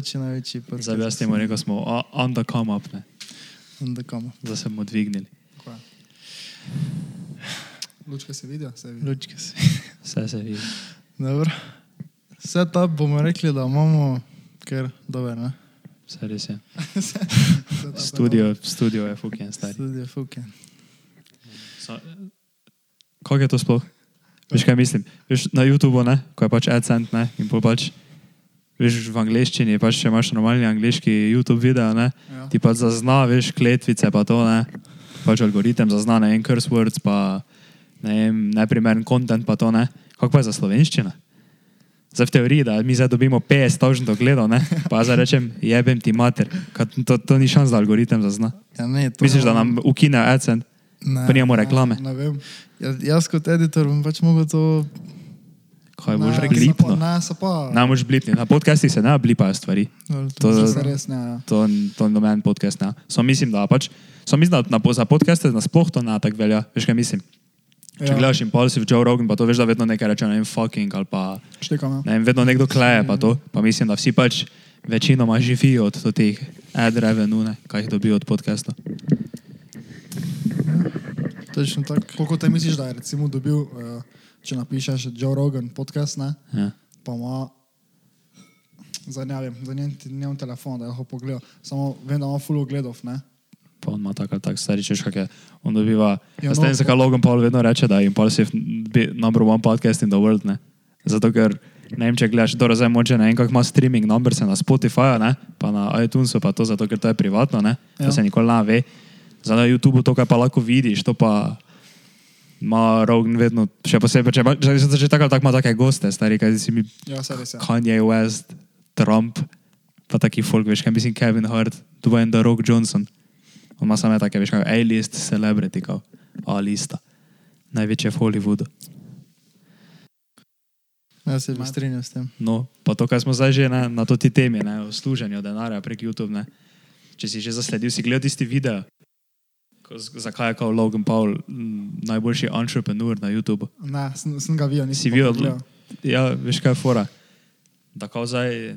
Največji podcast. Zdaj bi jaz temu rekel, smo o- on the come up, ne. Onda kamo. Zdaj se bomo dvignili. Tako je. Lučka se vidijo, se vidijo. Lučke si. Vse se vidi. Dobro. Vse ta bomo rekli, da imamo, ker dober, ne? Vse res je. To Studio, studio je fucking stari. Studio fuke. So- Kako je to sploh? Veš kaj mislim? Veš, na YouTubu, ne, ko je pač AdSense, ne, in pol pač, veš, v angleščini, pač če imaš normalni angliški YouTube video, ne, Ja. ti pa zazna, veš, kletvice pa to, ne, pač algoritem zazna, ne vem, curse words, pa ne neprimeren content pa to, ne. Kako pa je za slovenščina? Zdaj v teoriji, da mi zdaj dobimo 50 tožnih ogledov, ne, pa zdaj rečem, jebem ti mater, Kad to, to ni šans, da algoritem zazna. Ja, ne, to Misliš, da nam ukine AdSense, Ne. pa nimamo reklame? Ne vem. Ja, jaz kot editor bom pač mogel to... Kaj boš blipno? Ne, se pa. Ne moš blipni. Na podcastih se ne blipajo stvari. To- To se res ne. ja. To, to noben podcast ne. So mislim, da pač. So mislim, da na, za podcaste nasploh to ne tako velja. Veš kaj mislim? Če Ja. gledaš Impulsive Joe Rogan, pa to veš, da vedno nekaj reče, ne vem, fucking ali pa Štekam, ja. ne vem, vedno nekdo kleje pa to. Pa mislim, da vsi pač večinoma živijo od teh ad revenue, kaj jih dobijo od podcasta. Točno tako. Koliko te misliš, da je recimo dobil, eh, če napišeš Joe Rogan podcast, ne? Ja. pa ima za ne vem, za njen, njen telefon, da lahko pogledal. Samo vem, da ima full ogledov, ne? Pa on ima tako tako stari, češ kak je. On dobiva. Ja, no, no, zakaj Logan Paul vedno reče, da je Impulsive number one podcast in the world, ne. Zato ker, ne vem, če gledaš, dobro, zdaj moče ne vem, kako ima streaming numbers na Spotifyju, ne, pa na iTunesu, pa to zato, ker to je privatno, ne. To Ja. se nikoli ne ve. Zdaj na YouTubu to, kar pa lahko vidiš, to pa ima Rogan vedno, še posebej, če, če, če, če tako ali tako ima take goste, stari, kaj si mi Ja, se res je. Kanye West, Trump, pa taki folk, veš, kaj mislim, Kevin Hart, Dwayne The Rock Johnson. On ima same take, veš, kaj A-list celebrity, kao A-lista. Največje v Hollywoodu. Jaz se bi strinjal s tem. No, pa to, kar smo zdaj že na, na to ti temi, ne, o služenju denarja prek YouTube, ne. Če si že zasledil, si gledal tisti video, zakaj je kao Logan Paul m, najboljši entrepreneur na YouTubu. Ne, sem, sem ga videl, nisem Si videl? pogledal. Ja, veš kaj je fora. Da zdaj,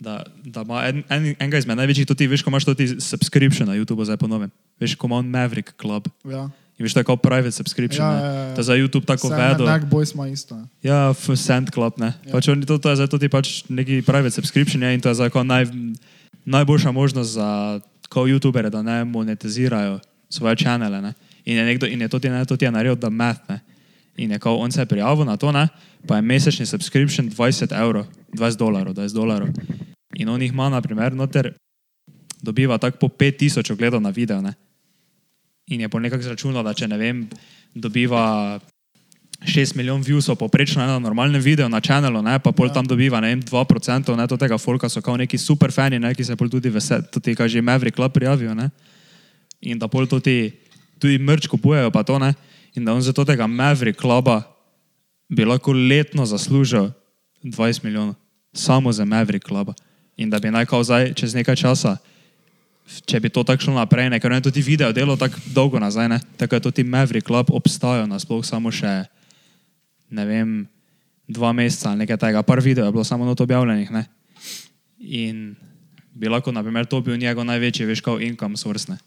da, da ima en, en, enega izmed največjih, tudi veš, ko imaš tudi subscription na YouTube zdaj ponovem. Veš, ko ima on Maverick Club. Ja. In veš, kao private subscription. Ja, ja, ja, ja. To je za YouTube tako vedo. Mac Boys ima isto. ne. Ja, Sand Club, ne. Ja. Ja. Pač oni, to, to je zdaj tudi pač neki private subscription je, in to je zdaj naj, najboljša možnost za kao YouTubere, da ne monetizirajo svoje kanale. Ne. In je nekdo, in je to ti, ne, to ti je naredil, da math, ne. In je kao, on se je prijavil na to, ne, pa je mesečni subscription 20 evrov, 20 dolarjev, 20 dolarjev. In on jih ima, na primer, noter, dobiva tako po 5000 ogledov na video, ne. In je po nekako zračunal, da če ne vem, dobiva 6 milijonov viewsov poprečno na normalnem videu na kanalu, pa pol Ja. tam dobiva ne vem, 2% ne, tega folka so kao neki super fani, ne, ki se pol tudi vesel, tudi kaže Maverick Club prijavijo, ne. In da pol tudi, tudi mrč kupujejo pa to, ne. In da on za tega Maverick Cluba bi lahko letno zaslužil 20 milijonov. Samo za Maverick Cluba. In da bi naj kao zdaj, čez nekaj časa, če bi to tako šlo naprej, ne, ker on je tudi video delo tako dolgo nazaj, ne, tako je tudi Maverick Club obstajal nasploh samo še, ne vem, dva meseca ali nekaj tega. Par video je bilo samo not objavljenih, ne. In bi lahko, na primer, to bil njegov največji, veš, kao income source, ne.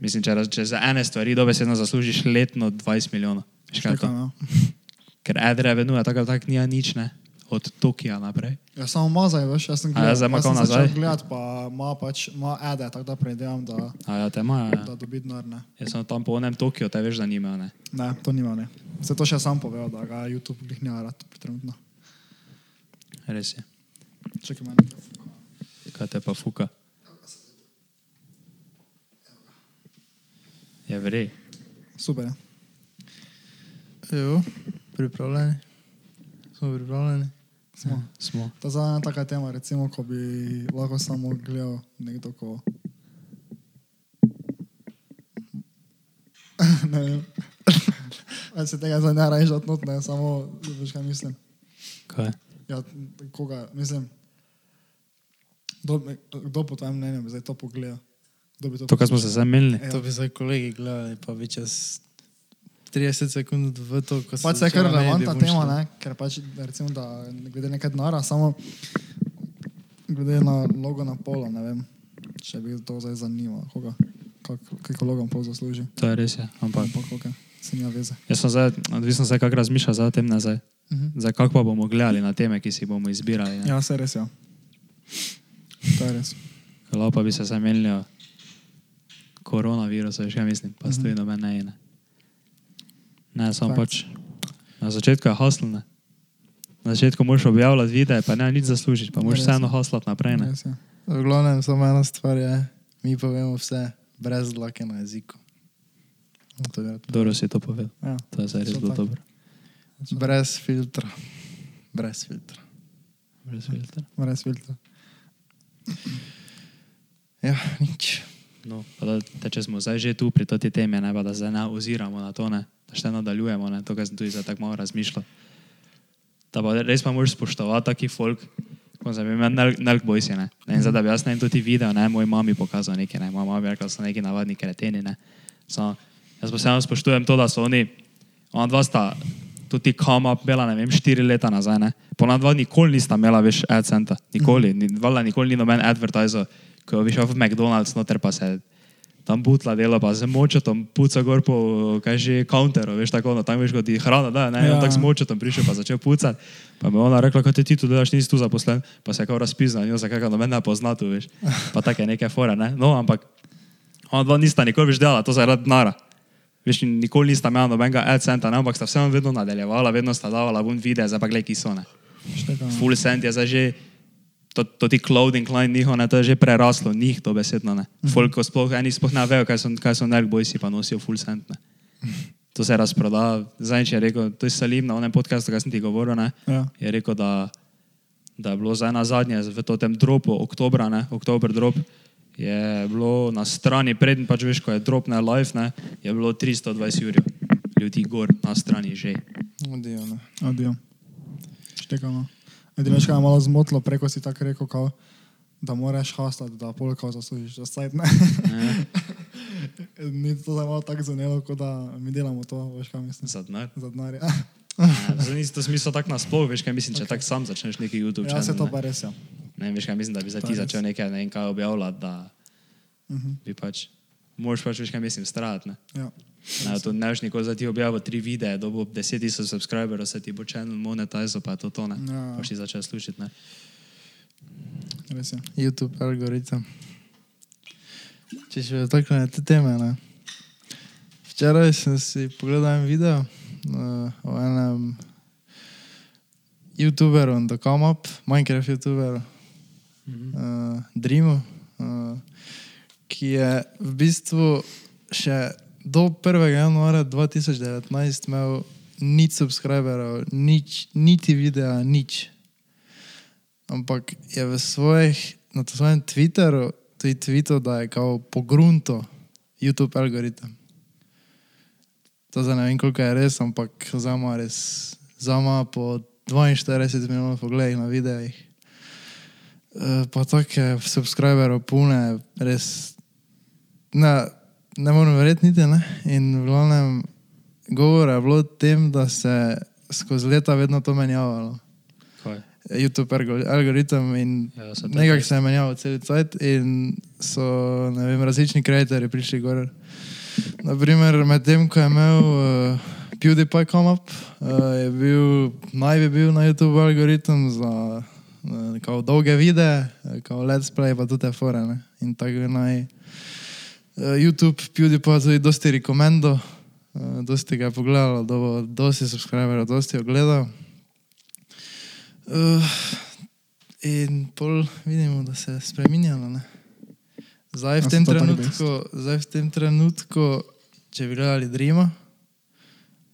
Mislim, če, če za ene stvari dobesedno zaslužiš letno 20 milijonov. Veš, kaj je to? Štekam, ja. Ker ad revenue, tako ali tako, ni nič, ne. Od Tokija naprej. Ja, samo mazaj, veš, jaz sem A gledal. ja, zdaj ima začel nazaj? gledati, pa ima pač, ima ede, tako da predvidevam, da, A ja, te imajo, ja. da dobi denar, ne. Jaz sem tam po onem Tokiju, te veš, da nimajo, ne. Ne, to nima, ne. Se to še sam povedal, da ga YouTube glih ne rad trenutno. Res je. Čakaj, meni. Kaj te pa fuka? Je vrej. Super, ja. Jo, pripravljeni. Smo pripravljeni. Smo. Smo. Ta zadnja taka tema, recimo, ko bi lahko samo gledal nekdo, ko... ne vem. Jaz se tega zdaj ne rajš odnot, ne, samo, veš kaj mislim. Kaj? Ja, koga, mislim, kdo, kdo po tvojem mnenju bi zdaj to pogledal? To To, kar smo se zdaj menili. Ja. To bi zdaj kolegi gledali, pa bi čez 30 sekund v to, ko se Pač je kar relevantna tema, ne? ker pač recimo, da glede nekaj denara, samo glede na logo na polo, ne vem, če bi to zdaj zanimalo, koga, kak, kako logo pol zasluži. To je res, je. ampak Ampak, okay, se nima veze. jaz sem zdaj, odvisno zdaj, kako razmišlja za tem nazaj. Mhm. Zdaj, kako pa bomo gledali na teme, ki si jih bomo izbirali. Ne? Ja, se res, ja. To je res. Lahko pa bi se zamenjali koronavirus, veš, kaj mislim, pa stoji noben ne ene. Ne, samo pač. Na začetku je haslne. Na začetku moraš objavljati videe, pa ne nič zaslužiti, pa moraš vseeno haslati naprej. Ne? V glavnem samo ena stvar je, mi povemo vse brez dlake na jeziku. No. Dobro si to povedal. Ja. To je res bilo dobro. Brez filtra. Brez filtra. Brez filtra. Brez filtra. Ja, nič. No, da, te, če smo zdaj že tu pri tej temi, ne, pa da zdaj ne oziramo na to, ne, da še nadaljujemo, ne, to, kar sem tudi zdaj tako malo razmišljal. Da pa res pa moraš spoštovati taki folk, kot sem imel Nelk Boys, ne. ne. Zdaj, da bi jaz ne tudi video, ne, moj mami pokazal nekaj, ne, moja mama bi rekla, da so neki navadni kreteni, ne. Samo, jaz pa vseeno spoštujem to, da so oni, ona dva sta tudi kama bila, ne vem, štiri leta nazaj, ne. Po ona dva nikoli nista imela več AdSenta, nikoli, ni, valjda nikoli ni noben advertizer, ko bi šel v McDonald's, noter pa se tam butla dela, pa z močetom puca gor po, kaj že, counteru, veš tako, no, tam veš, kot ti hrana, da, ne, ja. On tak z močetom prišel, pa začel pucati, pa mi je ona rekla, kaj ti tu delaš, nisi tu zaposlen, pa se je kao razpizna, njo zakaj ga noben ne pozna tu, veš, pa take neke fore, ne, no, ampak ona dva nista nikoli več delala, to zaradi denara. Veš, nikoli nista imela nobenega AdSenta, ne, ampak sta vseeno vedno nadaljevala, vedno sta davala ven videe, zdaj pa gledaj, ki so, ne. Full cent je zdaj že, to, to ti clothing line njihov, ne, to je že preraslo, njih to besedno, ne. Folk, ko sploh, eni sploh ne vejo, kaj so, kaj so Nelk Boysi, pa nosijo full cent, ne. To se razproda, zadnjič je rekel, to je Salim na onem podkastu, kaj sem ti govoril, ne, Ja. je rekel, da, da je bilo zdaj na zadnje v tem dropu, oktobra, ne, oktober drop, je bilo na strani, preden pač veš, ko je drop na live, ne, je bilo 320 jurjev ljudi gor na strani že. Odijo, ne. Adijo. Štekamo. Edino, kar je malo zmotilo, preko si tako rekel, kao, da moraš hastati, da polka zaslužiš, da saj ne. Ne, Ni to zdaj malo tako zanelo, kot da mi delamo to, veš kaj mislim. za denar. Za denar. Ja, Zdaj nisi to smisel tako nasploh, veš kaj mislim, če okay. tako sam začneš neki YouTube ja se to pa res je. Ne, veš kaj mislim, da bi zdaj To ti začel nekaj, ne vem kaj objavljati, da Mhm. bi pač, moraš pač, veš kaj mislim, strati, ne. Ja. Ne, to ne veš nikoli, zdaj ti objavil tri videe, dobo 10 tisoč subscriberov, se ti bo channel monetizo, pa to to, ne. Ja. Boš ti začel slušati, ne. Res je. YouTube algoritem. Če še tako na te teme. Ne. Včeraj sem si pogledal en video uh, o enem YouTuberu, da come up, Minecraft YouTuberu, uh, Dreamu, uh, ki je v bistvu še do 1. januarja 2019 imel nič subscriberov, nič, niti videa, nič ampak je v svojih, na svojem Twitteru tudi tvitev, da je kao pogrunto YouTube algoritem. To zdaj ne vem, koliko je res, ampak za me res, za me po 42 minut pogledaj na videih. Eh, Pa take subscriberov pune, res ne, ne morem verjeti niti, ne. In v glavnem govora je bilo o tem, da se skozi leta vedno to menjavalo. Kaj? YouTube algo- algoritem in Ja, nekako se je menjal cel cajt in so vem, različni kreatorji prišli gor. Naprimer, medtem ko je imel uh, PewDiePie come up, uh, je bil, naj bi bil na YouTube algoritem za uh, dolge videe, kao let's play pa tudi te fore. Ne? In tako naj uh, YouTube PewDiePie tudi dosti rekomendo, uh, dosti ga je pogledalo, do, dosti subscriberov, dosti ogledal. Uh, in pol vidimo, da se je spremenjalo. Ne? Zdaj v, tem trenutku, zdaj v tem trenutku, če bi gledali Dreama,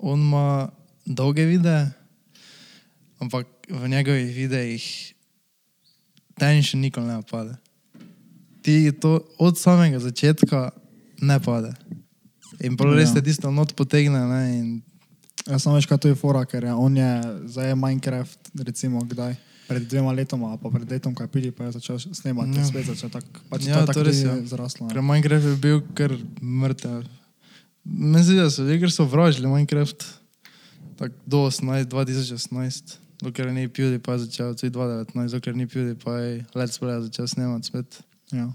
on ima dolge videe, ampak v njegovih videih tension nikoli ne pade. Ti to od samega začetka ne pade. In pol res Ja. te tisto not potegne. Ne? In Ja, samo veš, kaj to je fora, ker je, on je zdaj je Minecraft, recimo, kdaj. Pred dvema letoma, pa pred letom, ko je pili, pa je začel snemati, Ja. ja. spet začel tako. Pač Ja, to je to tako res tudi je. zraslo. Ker ne. Minecraft je bil kar mrtev. Meni se zdi, da so ljudje, ker so vražili Minecraft tako do 18, 2018. dokler ni PewDiePie začel, tudi 2019, dokler ni PewDiePie Let's Play začel snemati spet. Ja.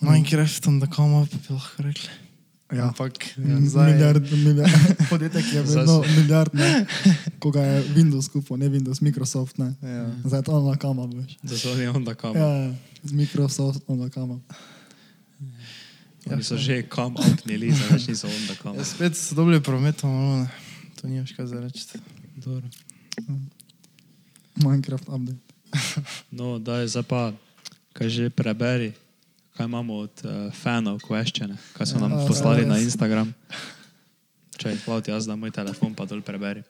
Minecraft on the come up, bi lahko rekli. Ja. Ampak, Ja, ja, zdaj, milijard, milijard, podjetje, ki je vedno milijard, ne, ko ga je Windows kupil, ne Windows, Microsoft, ne. Ja. Zdaj je to na kama, veš. Da so oni onda kam. Ja, ja, z Microsoft na kama. Oni so že kam outnili, zdaj več niso onda kam. Ja, spet so dobili prometom, to nimaš kaj za reči. Dobro. Minecraft update. No, daj zdaj pa, kaj že preberi, kaj imamo od uh, fanov, kveščene, kaj so nam Ja, poslali na. Instagram. Če je hvala ti, jaz da moj telefon pa dol preberi.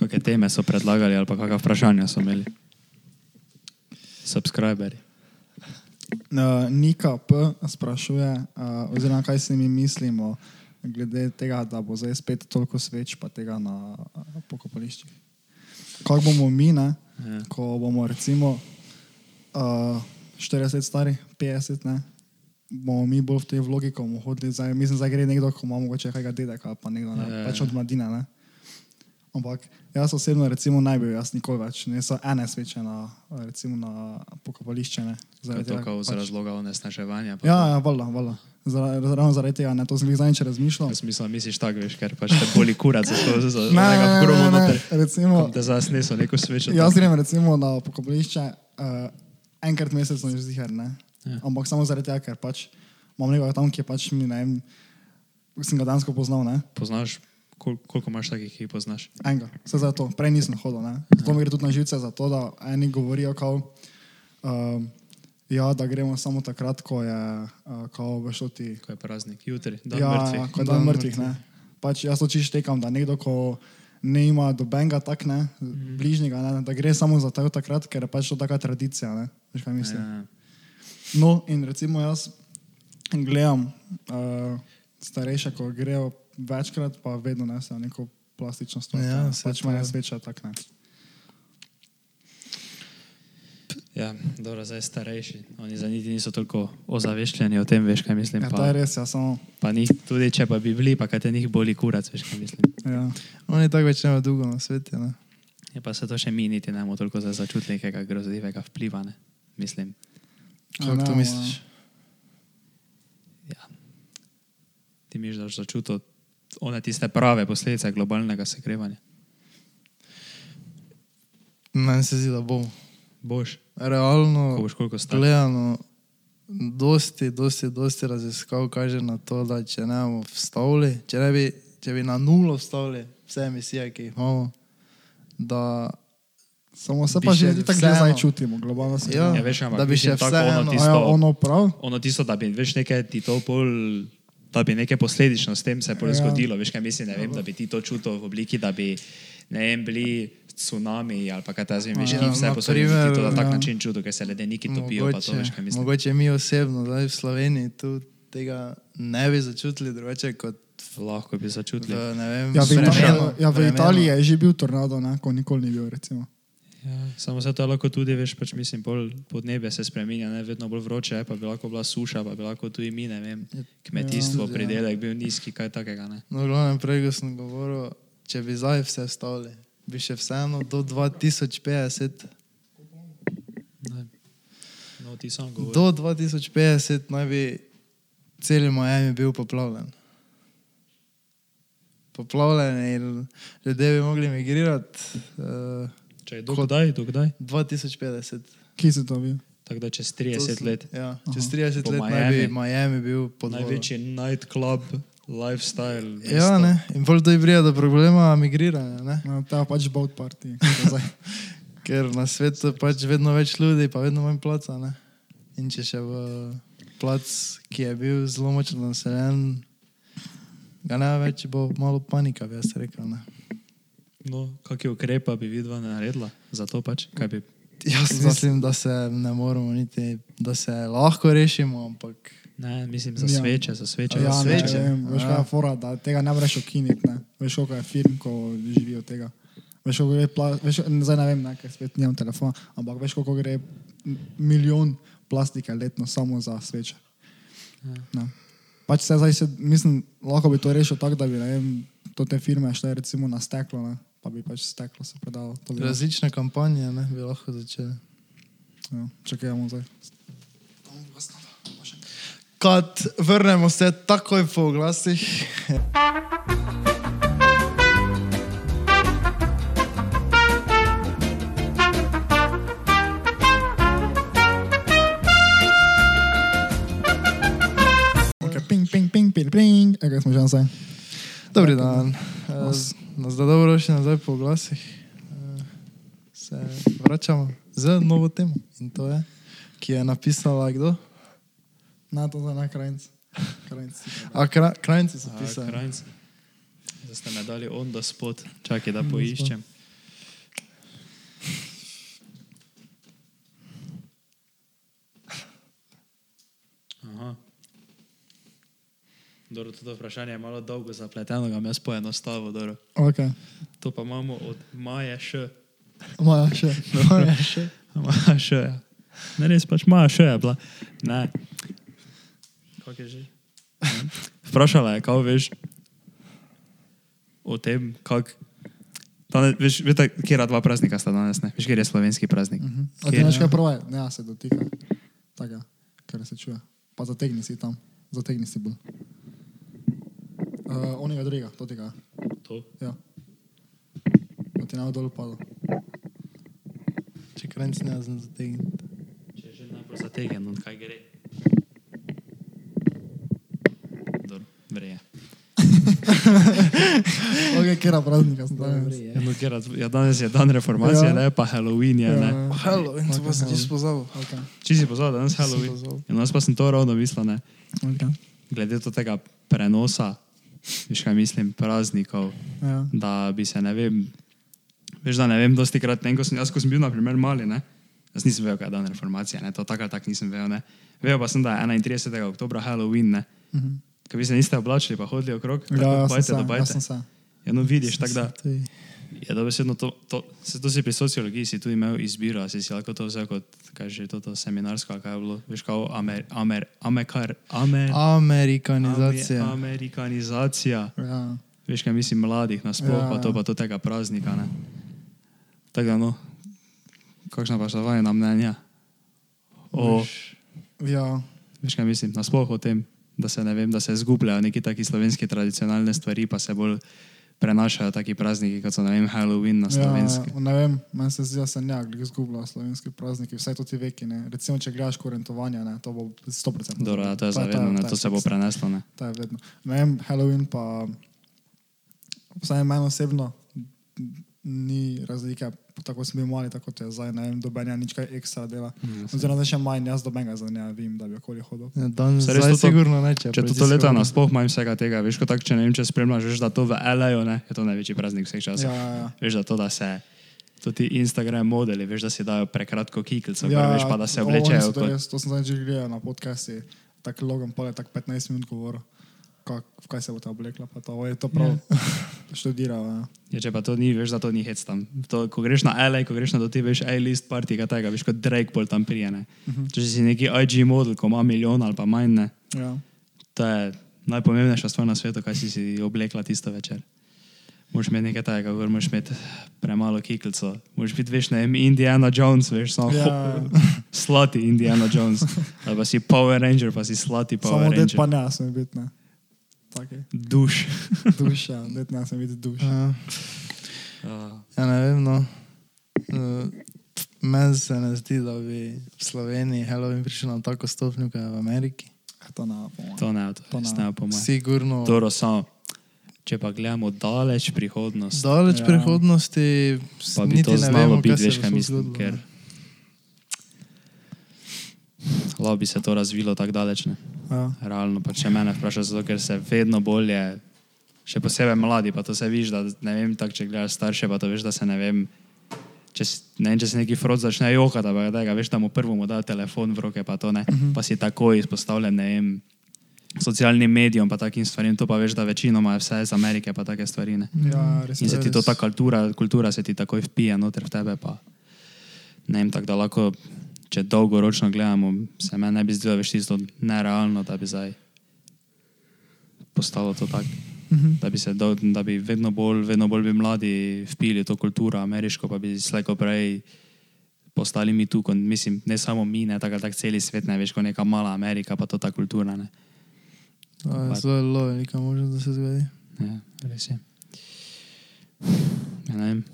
Kakšne teme so predlagali ali pa kakšna vprašanja so imeli? Subscriberi. Uh, Nika P. sprašuje, uh, oziroma kaj si mi mislimo glede tega, da bo zdaj spet toliko sveč, pa tega na uh, pokopališčih. Kako bomo mi, ne, Ja. ko bomo recimo uh, 40 stari, 50, ne, bomo mi bolj v tej vlogi, ko bomo hodili, zdaj, mislim, da gre nekdo, ko ima mogoče kakega dedeka, pa nekdo, ne, Ja, ja. pač od mladine. Ne. Ampak jaz osebno recimo ne bi, jaz nikoli več, ne so ene sveče na, recimo na pokopališče. Ne, Kaj zaradi to tega, kao z pač- razloga onesnaževanja? pa Ja, ja, valjda, valjda. Zara- Ravno zaradi tega, ne, to sem jih zadnjič razmišljal. V smislu, misliš tako, veš, ker pač te boli kurat za to, za ne, nekaj ne, gromo ne, noter. ne, recimo, Da za nas niso neko svečo. jaz grem recimo na pokopališče uh, enkrat mesečno, že zihar, ne. Ja. Ampak samo zaradi tega, ker pač imam nekoga tam, ki je pač mi, ne vem, sem ga dansko poznal, ne. Poznaš, kol, koliko imaš takih, ki jih poznaš? Enega, vse za to, prej nisem hodil, ne. Zato mi gre tudi na živce, zato da eni govorijo, kao, uh, ja, da gremo samo takrat, ko je, uh, kao, veš, to ti Ko je praznik, jutri, dan ja, mrtvih. Ko je Dan dan mrtvih. mrtvih. Ne. Pač jaz čisto tekam, da nekdo, ko ne ima dobenega tak, ne, Mhm. bližnjega, ne, da gre samo za to takrat, ker je pač to taka tradicija. Ne. Veš, kaj mislim? Ja. No, in recimo jaz gledam uh, starejše, ko grejo večkrat, pa vedno nesejo neko plastično stvar. Ja, pač manj je. sveča tak ne. Ja, dobro, zdaj starejši. Oni za niti niso toliko ozaveščeni o tem, veš, kaj mislim. Ja, to Pa, je res, ja, samo. pa njih, tudi če pa bi bili, pa kaj te njih boli kurac, veš, kaj mislim. Ja. Oni tako več nemajo dolgo na svetu. Ne? Je pa se to še mi niti ne bomo toliko za začutili nekega grozljivega vpliva, ne? Mislim. Kako Ja, to ne, misliš? Ja. Ti miš, da boš začutil one tiste prave posledice globalnega segrevanja. Meni se zdi, da bo. Boš, ko Realno boš koliko stal. gledano, dosti, dosti, dosti raziskav kaže na to, da če ne bomo vstavili, če, ne bi, če bi na nulo vstavili vse emisije, ki jih imamo, da Samo se pa že tako vseeno- zdaj čutimo, globalno se Ja. Ja, veš, ampak da bi še vseeno- ono A ja, tisto, ono prav? ono tisto, da bi veš nekaj ti to pol, da bi nekaj posledično s tem se pol Ja. zgodilo, veš kaj mislim, ne vem, da bi ti to čutil v obliki, da bi, ne vem, bili tsunami ali pa kaj ta zvim, veš, Ja, vse posod ti to na tak ja. način čutil, ker se ledeniki topijo, pa to veš kaj mislim. mogoče mi osebno, zdaj v Sloveniji tu tega ne bi začutili drugače kot Lahko bi v, začutili. ne vem, Ja, v, vremenu- Italiji, ja, v vremenu. Italiji je že bil tornado, ne, ko nikoli ni bil. Recimo. Ja, samo se to lahko tudi, veš, pač mislim, pol podnebje se spremenja, ne, vedno bolj vroče je, pa bi lahko bila suša, pa bi lahko tudi mi, ne vem, kmetijstvo, Ja. pridelek bil nizki, kaj takega, ne. No, glavnem, prej, ko sem govoril, če bi zdaj vse stavili, bi še vseeno do 2050, ne. No, do 2050 naj bi cel Miami bil poplavljen. Poplavljen in ljudje bi mogli migrirati uh, Če je dokdaj, dokdaj? 2050. Kje si to bil? Tako da čez To 30 sem- let. Ja, čez 30 Po let naj bi Miami. Miami bil pod vodo. Največji nightclub, lifestyle. Ja, ne. In bolj to je prija do problema migriranja, ne? No, ta pač boat party. ker na svetu pač vedno več ljudi, pa vedno manj placa. Ne? In če še v plac, ki je bil zelo močno naseljen, ga ne več, bo malo panika, bi jaz rekel. Ne? No, kakšne ukrepe bi vidva naredila za to pač? Kaj bi? Jaz mislim, da se ne moramo niti, da se lahko rešimo, ampak Ne, mislim za Ja. sveče, za sveče. Ja, za ne, sveče. ne vem, veš, kaj je fora, da tega ne moreš ukiniti. Ne? Veš, koliko je firm, ko živijo od tega. Veš, koliko gre, pla, veš, zdaj ne vem, ne, ker spet nimam telefona, ampak veš, koliko gre milijon plastike letno samo za sveče. Ja. Ne. Pač se zdaj, se, mislim, lahko bi to rešil tako, da bi, ne vem, to te firme šle recimo na steklo, ne? pa bi pač steklo se predalo. To bi, Različne kampanje ne, bi lahko začeli. ja, čakajmo zdaj. Kad vrnemo se takoj po glasih. Okay, ping, ping, ping, ping, ping. Evo, smo že nazaj. Dobri dan. Nas. Nas da dobro še nazaj po glasih. Eh, Se vračamo z novo temo. In to je, ki je napisala kdo? Na to za na krajnc. Krajnc. A kra, krajnci so A, pisali. Krajnc. Zdaj ste me dali on the spot. Čakaj, da poiščem. Aha. Dobro, to vprašanje je malo dolgo zapleteno, ga jaz poenostavil. dobro. Okay. To pa imamo od Maje še. Moja še. Moja še. Maja še. Ne, res pač Maja še je bila. Ne. Kako je že? Vprašala je, kako veš o tem, kako. Danes, veš, veste, kje dva praznika sta danes, ne? Veš, kje je slovenski praznik? Mhm. A ti Kjer- veš kaj prvo je? Ne, se dotika. Tako, kar se čuje. Pa zategni si tam. Zategni si bolj. Uh, onega drugega, to tega. To. Ja. Da ti bo dol padlo. Če krajnci ne znam zategniti. Če je že najbolj zategnen, od kaj gre. Dobro, vreje. Ok, kera praznika sem danes. Eno, kjer, ja, danes je dan reformacije, Ja. ne pa Halloween. Je, ne. Ja. Halloween, to pa sem čisto pozabil. Ok, Če si pozval, danes Halloween. pozval. In danes pa sem to ravno mislil, ne. ok. glede to tega prenosa, veš kaj mislim, praznikov, Ja. da bi se ne vem, veš da ne vem, dosti krat, ne, ko sem, jaz ko sem bil na primer mali, ne, jaz nisem vedel, kaj je dan reformacije, ne, to tako ali tako nisem vedel, ne. Vedel pa sem, da je 31. oktobra Halloween, ne. Mhm. Ko vi se niste oblačili, pa hodili okrog, Ja, bajte jaz bajte. se. Ja, no vidiš, tako da To je- je dobesedno to, to, se to si pri sociologiji si tudi imel izbiro, si si lahko to vzel kot, kaj že to, to seminarsko, kaj je bilo, veš, kao amer, amer, amekar, amer, Amerikanizacija. Ame- Amerikanizacija. Ja. Veš, kaj mislim, mladih nasploh, Ja, ja, pa to ja. pa to tega praznika. Ne? Tako da, no, kakšna pa so vajna mnenja? O, Ja. veš, kaj mislim, nasploh o tem, da se ne vem, da se zgubljajo neki taki slovenski tradicionalne stvari, pa se bolj prenašajo taki prazniki, kot so, vem, Halloween na slovenski. Ja, ne vem, meni se zdi, da se nekako izgublja slovenski prazniki, vsaj to ti veki. Ne. Recimo, če gledaš korentovanje, ne, to bo 100%. Dobro, ja, to je zavedno, ne, je to se bo preneslo. Ne. To je vedno. Ne vem, Halloween pa, vsaj meni osebno, ni razlike, tako smo bili mali, tako je zdaj, ne vem, dobenja nič kaj ekstra dela. Mm, Oziroma, zdaj še manj, jaz dobenga za ne vem, da bi okoli hodil. Ja, Danes Saj res zdaj to- sigurno ne, če Če to leta nasploh manj vsega tega, veš, kot tak, če ne vem, če spremljaš, veš, da to v LA-ju, ne, je to največji praznik vseh časov. Ja, ja, ja. Veš, da to, da se tudi Instagram modeli, veš, da si dajo prekratko kiklico, Ja, ja, veš pa, da se oblečejo To, res, to sem zdaj že gledal na podcasti, tako logom pa je tako 15 minut govoril, kak, v kaj se bo ta oblekla, pa to je to prav študiral. Ja. Če pa to ni, veš, da to ni hec tam. To, ko greš na LA, ko greš na to ti, veš, A-list party, kaj tega, veš, kot Drake pol tam prijene. Uh Mhm. -huh. Če si neki IG model, ko ima milijon ali pa manj, ne, Ja. to je najpomembnejša stvar na svetu, kaj si si oblekla tisto večer. Moš imeti nekaj takega, gor moš imeti premalo kiklico. Moš biti, veš, ne vem, Indiana Jones, veš, samo Ja. slati Indiana Jones. Ali pa si Power Ranger, pa si slati Power Samo Ranger. pa ne, sem biti, ne. Tako je. Duš. Duša, det ne, sem biti duša. Ja, Uh, ja, ne vem, no. Uh, Meni se ne zdi, da bi v Sloveniji Halloween prišel na tako stopnjo, kot je v Ameriki. To ne, po mojem. to ne, to, To ne. ne po mojem. Sigurno. Dobro, samo, če pa gledamo daleč prihodnost, Daleč Ja. ja. prihodnosti, pa bi to znalo biti, se veš, kaj mislim, ker. Lahko bi se to razvilo tako daleč. Ne? Ja. Realno, pa če mene vprašaš, zato ker se vedno bolje, še posebej mladi, pa to se viš, da ne vem, tako če gledaš starše, pa to veš, da se ne vem. Če, ne vem, če se neki frod začne jokati, pa tega, veš, da mu prvo mu da telefon v roke, pa to ne, uh -huh. pa si takoj izpostavljen, ne vem, socialnim medijem, pa takim stvarem, to pa veš, da večinoma je vse iz Amerike, pa take stvari. Ne. Ja, res In se ti to ta kultura, kultura se ti takoj vpije noter v tebe. Pa. Ne vem, tako da lahko, če dolgoročno gledamo, se meni ne bi zdelo več tisto nerealno, da bi zdaj postalo to tako. Mhm. Da bi, se, da, da bi vedno bolj, vedno bolj bi mladi vpili to kulturo ameriško, pa bi slejko prej postali mi tu, kot, mislim, ne samo mi, ne tako tak celi svet, ne veš, kot neka mala Amerika, pa to ta kultura. Ne. To je zelo velika možnost, da se zgodi. Ja, res je. Ja, ne vem.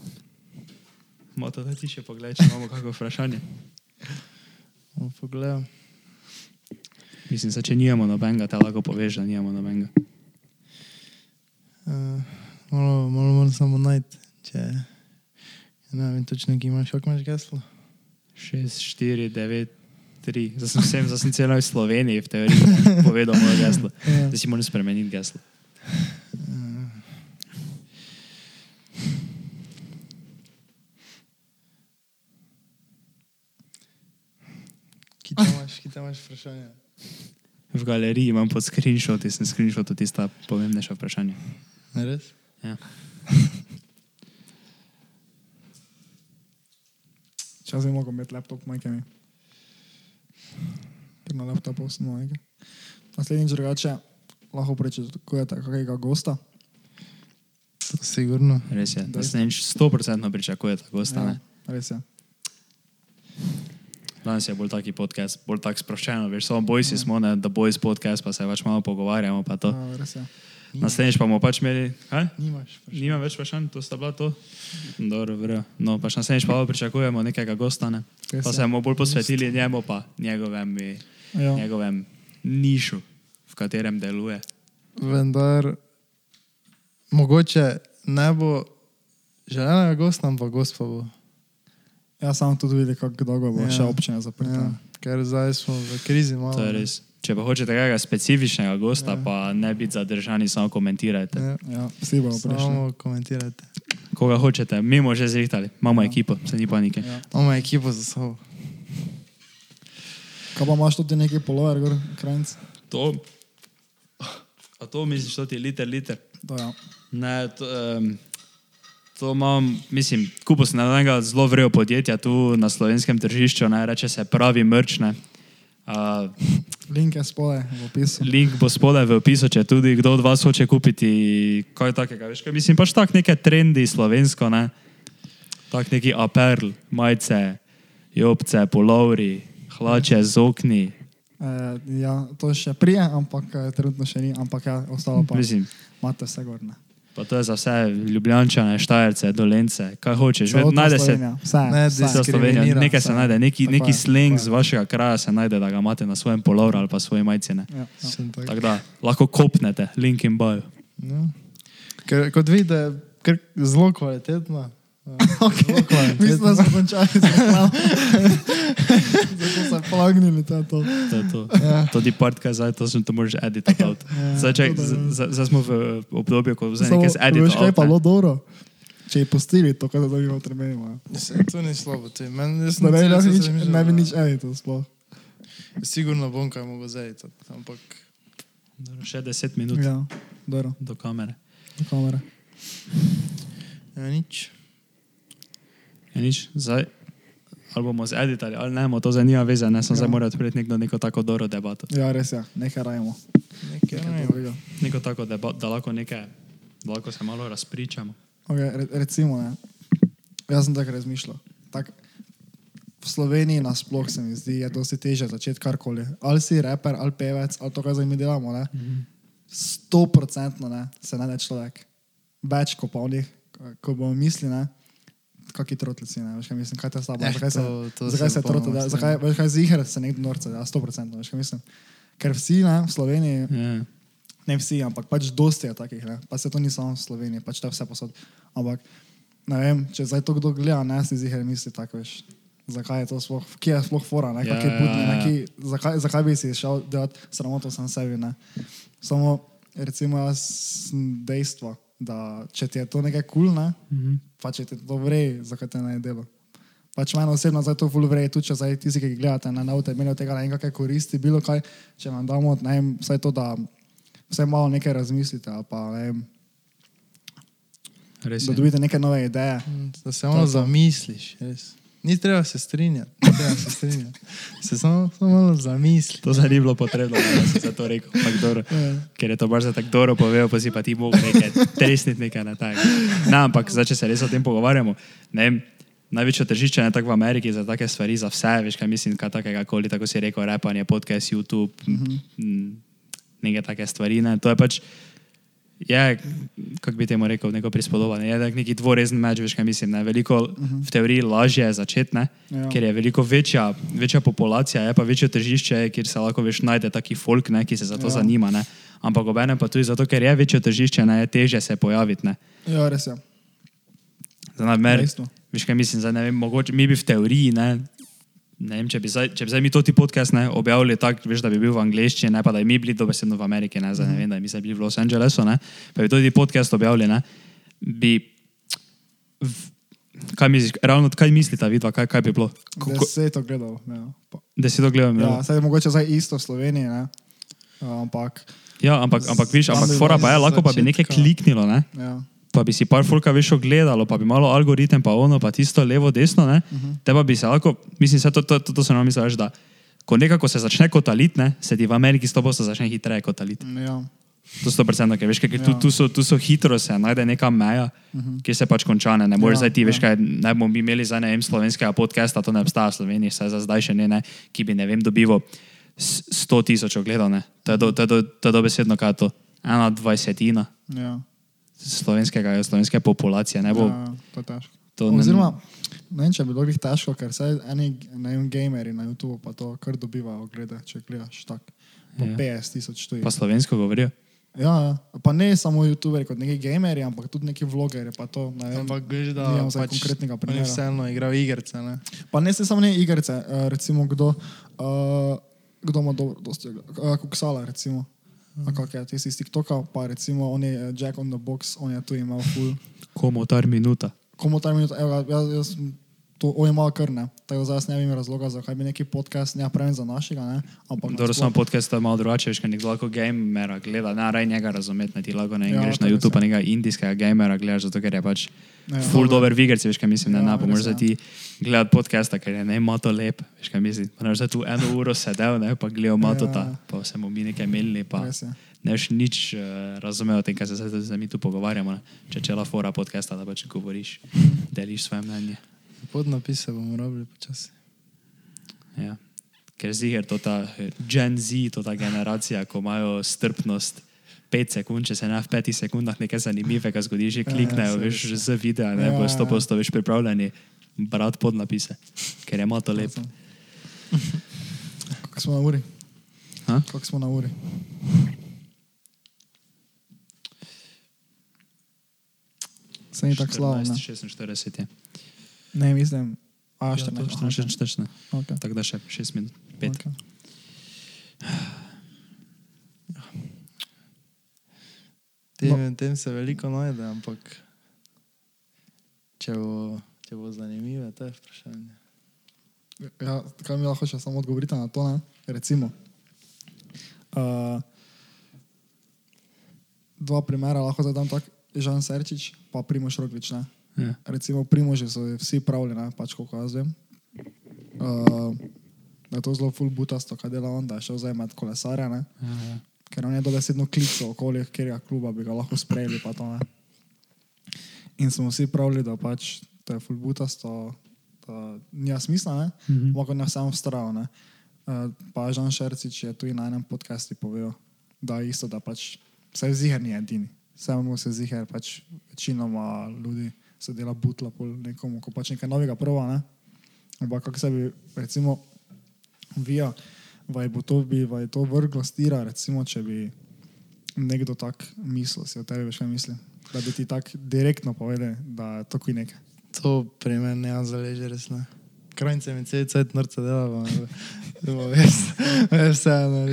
Moto, da ti še pogledaj, če imamo kakšno vprašanje. Bomo pogledali. Mislim, se, če nijemo nobenega, te lahko poveš, da nijemo nobenega. Uh, malo, malo moram samo najti, če ne vem točno, ki imaš, kako imaš geslo. 6, 4, 9, 3. Zdaj sem, vsem, zdaj sem celo v Sloveniji v teoriji povedal moje geslo. Ja. Zdaj si moram spremeniti geslo. Ki tam imaš, vprašanje. V galeriji imam pod screenshoti, sem screenshot tista pomembnejša vprašanja. Res? Ja. Čas je mogel imeti laptop, majke mi. Ker na laptopu sem majke. Naslednjič drugače lahko pričakujete kakega gosta. To sigurno. Res je, da se neč 100% pričakuje ta gosta. Ja, Ja. res je. Danes je bolj taki podcast, bolj tak sproščeno, veš, samo bojsi smo, ne, da boys podcast, pa se pač malo pogovarjamo. Ja. Naslednjič pa bomo pač imeli, kaj? Nimaš vprašanja. Nimam več vprašanj, to sta bila to. Dobro, vrejo. No, pač naslednjič pa pričakujemo nekega gosta, ne? Res Pa se bomo bolj posvetili njemu, pa njegovem, Ja. njegovem nišu, v katerem deluje. Vendar, mogoče ne bo želenega gosta, ampak gost pa bo. Ja, samo tudi videti, kako dolgo bo Ja. še občina zaprta. Ja, ker zdaj smo v krizi malo. To je res. Če pa hočete kakega specifičnega gosta, ja. pa ne biti zadržani, samo komentirajte. Ja. Ja, Ja, vsi bomo prišli. samo komentirajte. Koga hočete, mi smo že zrihtali, imamo ja. ekipo, se ni panike. Ja. Imamo ekipo za sabo. Kaj pa imaš tudi neki polover, gor, krajnc? To, a to misliš, da ti je liter, liter? To, ja. Ne, to, um, to imam, mislim, kupil sem enega zelo vrejo podjetja tu na slovenskem tržišču, ne, reče se pravi mrčne. Uh, Link je spole v opisu. link bo spodaj v opisu, če tudi kdo od vas hoče kupiti kaj takega. Veš, kaj, mislim pač tak neke trendi slovensko, ne? tak neki aperl, majice, jopce, polovri, hlače z okni. E, ja, to še prije, ampak eh, trenutno še ni, ampak ja, ostalo pa Mislim, imate vse gorne. Pa to je za vse ljubljančane, štajerce, dolence, kaj hočeš. Ved, najde se Ne, Slovenija, nekaj se najde, neki, neki sleng z vašega kraja se najde, da ga imate na svojem polovru ali pa svoji majici. ne. Ja, ja. Tak. Tako da lahko kopnete, link in bojo. No. Ker, kot vidite, je zelo kvalitetna. Okay. Kvalitetna. Mislim, da smo končali z reklamami. Zato se plagnili to. to. To je to. Ja. To ti part, kaj zdaj, to sem to moraš editati out. Zdaj, čak, to da, ja. z- z- zdaj smo v obdobju, ko zdaj nekaj editati Veš kaj je pa out. bilo dobro? Če je postili to, kar imel tremenimo. Se, to ni slabo. To je, men, jaz Da sem ne bi čas nič, razmišljal, ne bi nič edito sploh. Sigurno bom kaj mogel zajeti. Ampak Dobro, Še 10 minut Ja, dobro, do kamere. do kamere. ja, nič. Ja, nič, zdaj, ali bomo zeditali, ali ne, to zdaj nima veze, ne, sem Ja. zdaj moral odpreti neko, neko tako dobro debato. Ja, res je, nekaj rajmo. Nekaj, Nekaj dobrega. Neko tako debato, da lahko nekaj, da lahko se malo razpričamo. Okay, re, recimo, ne. jaz sem tako razmišljal. Tak, v Sloveniji nasploh se mi zdi, je dosti teže začeti karkoli. Ali si raper, ali pevec, ali to, kar zdaj mi delamo. Ne. Sto procentno ne, se najde človek. Več kot pa onih, ko bomo mislili, ne. Kaki trotlici, ne, veš kaj mislim, kaj te slabo, Eh, zakaj se, to- to zakaj se trotli, strinjam. zakaj, veš kaj zihr se nekdo norce, ja, sto procentno, veš kaj mislim. Ker vsi, ne, v Sloveniji, Ja. ne vsi, ampak pač dosti je takih, ne? pa se to ni samo v Sloveniji, pač to je vse posod. Ampak ne vem, če zdaj to kdo gleda, ne si zihar misli tako veš. Zakaj je to sploh, kje je sploh fora, ne, kak je budni, ja, ne, ja. ki, zakaj, zakaj bi si šel delati sramoto sam sebi, ne. Samo, recimo, jaz sem dejstvo, da če ti je to nekaj kul, cool, ne, Mhm. pa če ti to vrej, zakaj te ne delo. Pač meni osebno zdaj to ful vrej, tudi če zdaj tisti, ki gledate na avto, imeli od tega ne vem kakšne koristi, bilo kaj, če vam damo, ne vem, vsaj to, da vsaj malo nekaj razmislite, ali pa ne vem, Res da je. dobite neke nove ideje. Da se malo zamisliš. Res. Ni treba se strinjati, treba se strinjati. Se samo, samo malo zamisli. To zdaj ni bilo potrebno, da si za to rekel. dobro. Ker je to baš za tako dobro povedal, pa si pa ti mogel nekaj tresniti nekaj na tak. No, ampak zdaj, če se res o tem pogovarjamo, ne vem, največje tržišče je tako v Ameriki za take stvari, za vse, veš kaj mislim, kaj takega koli, tako si rekel, repanje, podcast, YouTube, mm -hmm. neke take stvari. Ne. To je pač, je, kako bi temu rekel, neko prispodobanje, je neki dvorezen meč, veš kaj mislim, ne. Veliko uh -huh. v teoriji lažje je začeti, Ja. ker je veliko večja, večja populacija, je pa večje tržišče, kjer se lahko veš najde taki folk, ne, ki se za to Ja. zanima, ne. Ampak obenem pa tudi zato, ker je večje tržišče, ne, je teže se pojaviti, ne. Ja, res je. Za namer, veš kaj mislim, zdaj, ne vem, mogoče mi bi v teoriji, ne, ne vem, če bi zdaj, če bi zdaj mi to ti podcast ne, objavili tako, veš, da bi bil v angleščini, ne pa da bi mi bili dobesedno v Ameriki, ne, zdaj ne vem, da bi mi zdaj bili v Los Angelesu, ne, pa bi to ti podcast objavili, ne, bi, v, kaj misliš, ravno kaj mislita vidva, kaj, kaj bi bilo? Ko, ko, Deset ogledal. Ja. Pa- da si to gledal, Ja, ja. zdaj je mogoče zdaj isto v Sloveniji, ne? Ampak ja, ampak, ampak, viš, ampak fora pa je, lahko pa bi nekaj kliknilo, ne. ja. Pa bi si par folka veš ogledalo, pa bi malo algoritem, pa ono, pa tisto levo, desno, ne? Uh -huh. Te pa bi se lahko, mislim, se to, to, to, to se nam misliš, da ko nekako se začne kotalit, ne, se ti v Ameriki s to se začne hitreje kotalit. ja. To sto procentno, ker veš, ker tu, Ja. tu, so, tu so hitro se najde neka meja, uh -huh. kjer se pač konča, ne, ne moreš Ja, zdaj ti, veš ja. kaj, ne bomo mi imeli zdaj, ne vem, slovenskega podcasta, to ne obstaja v Sloveniji, saj za zdaj še ne, ne, ki bi, ne vem, dobival s- 100 tisoč ogledov, ne. To je, do, to je, do, to je dobesedno kaj to, ena dvajsetina Ja. Slovenskega, slovenske populacije, ne bo. Ja, to je težko. To ne- Oziroma, ne vem, če bi bilo glih težko, ker se eni ne vem, gameri na YouTubu pa to kar dobivajo oglede, če gledaš tak. Po Ja. 50 tisoč tu je. Pa slovensko govorijo. Ja, ja, pa ne samo YouTuberi kot neki gameri, ampak tudi neki vlogerji, pa to, ne vem. Ampak veš, da zdaj pač konkretnega oni primera. vseeno igrajo igrice, ne? Pa ne se samo ne igrice, uh, recimo kdo, uh, kdo ima dobro, dosti, uh, Kuksala recimo. A kak je, ti si iz TikToka, pa recimo on je eh, Jack on the Box, on je tu imel full. Komotar minuta. Komu ta minuta, evo, ga, jaz, jaz to je malo krne, tako da jaz ne vem razloga, zakaj bi neki podcast, ne pravim za našega, ne, ampak Dobro, samo podcast je malo drugače, veš, ker nekdo lahko gamera gleda, ne raj njega razumeti, ne ti lahko ne Ja, greš to na YouTube, pa nekega indijskega gamera gledaš, zato ker je pač Ja. full dober v igrici, veš, kaj mislim, ne, Ja, ne, moraš je. za ti gledati podcasta, ker je ne mato lep, veš, kaj mislim. Pa Moraš za tu eno uro sedel, ne, pa gledal matota, Ja. pa se mu mi nekaj melili, pa Res je. ne veš nič uh, razumel o tem, kaj se zdaj mi tu pogovarjamo, ne. če čela fora podcasta, da pač govoriš, deliš svoje mnenje. Podnapise bomo rabili počasi. Ja. Ker ziger to ta eh, Gen Z, to ta generacija, ko imajo strpnost 5 sekund, če se ne v 5 sekundah nekaj zanimivega zgodi, že Ja, kliknejo, ja, veš, saj, z videa, ne Ja, bo ja. 100% več pripravljeni brati podnapise, ker je malo to lepo. Kako smo na uri? Kako smo na uri? Se ni tako slabo, ne? 46 je. Ne, mislim, a, Ja, 14. to 44, 44. Okay. Tako da še 6 minut, 5. Okay. Tem, tem se veliko najde, ampak če bo, če bo zanimivo, to je vprašanje. Ja, kaj mi lahko še samo odgovorite na to? Ne? Recimo, uh, dva primera lahko zdaj dam tako, Žan Serčič, pa Primoš Roglič. Ne? Ja. Recimo, Primoži so vsi pravili, ne? pač koliko jaz vem. Uh, da je to zelo full butasto, kaj dela on, da je šel zdaj med kolesarje, ne? Ja, ker on je dobesedno klical okoli, je kluba bi ga lahko sprejeli. to, ne. In smo vsi pravili, da pač to je full butasto, da nima smisla, ne? Mhm. Mogo ne samo vztrajal. Ne? Uh, pa Žan Šercič je tudi na enem podkastu povedal, da je isto, da pač vse ziger ni edini. Samo se ziger, pač večinoma ljudi se dela butla nekomu, ko pač nekaj novega prova, ne? Ampak kako se bi, recimo, vija, vaj bo to, bi, vaj to vrglo stira, recimo, če bi nekdo tak mislil, si o tebi veš kaj misli. Da bi ti tako direktno povedal, da je to kuj nekaj. To pri meni ne zaleže res ne. Krajnice mi cel cel norce dela, pa veš, veš vseeno.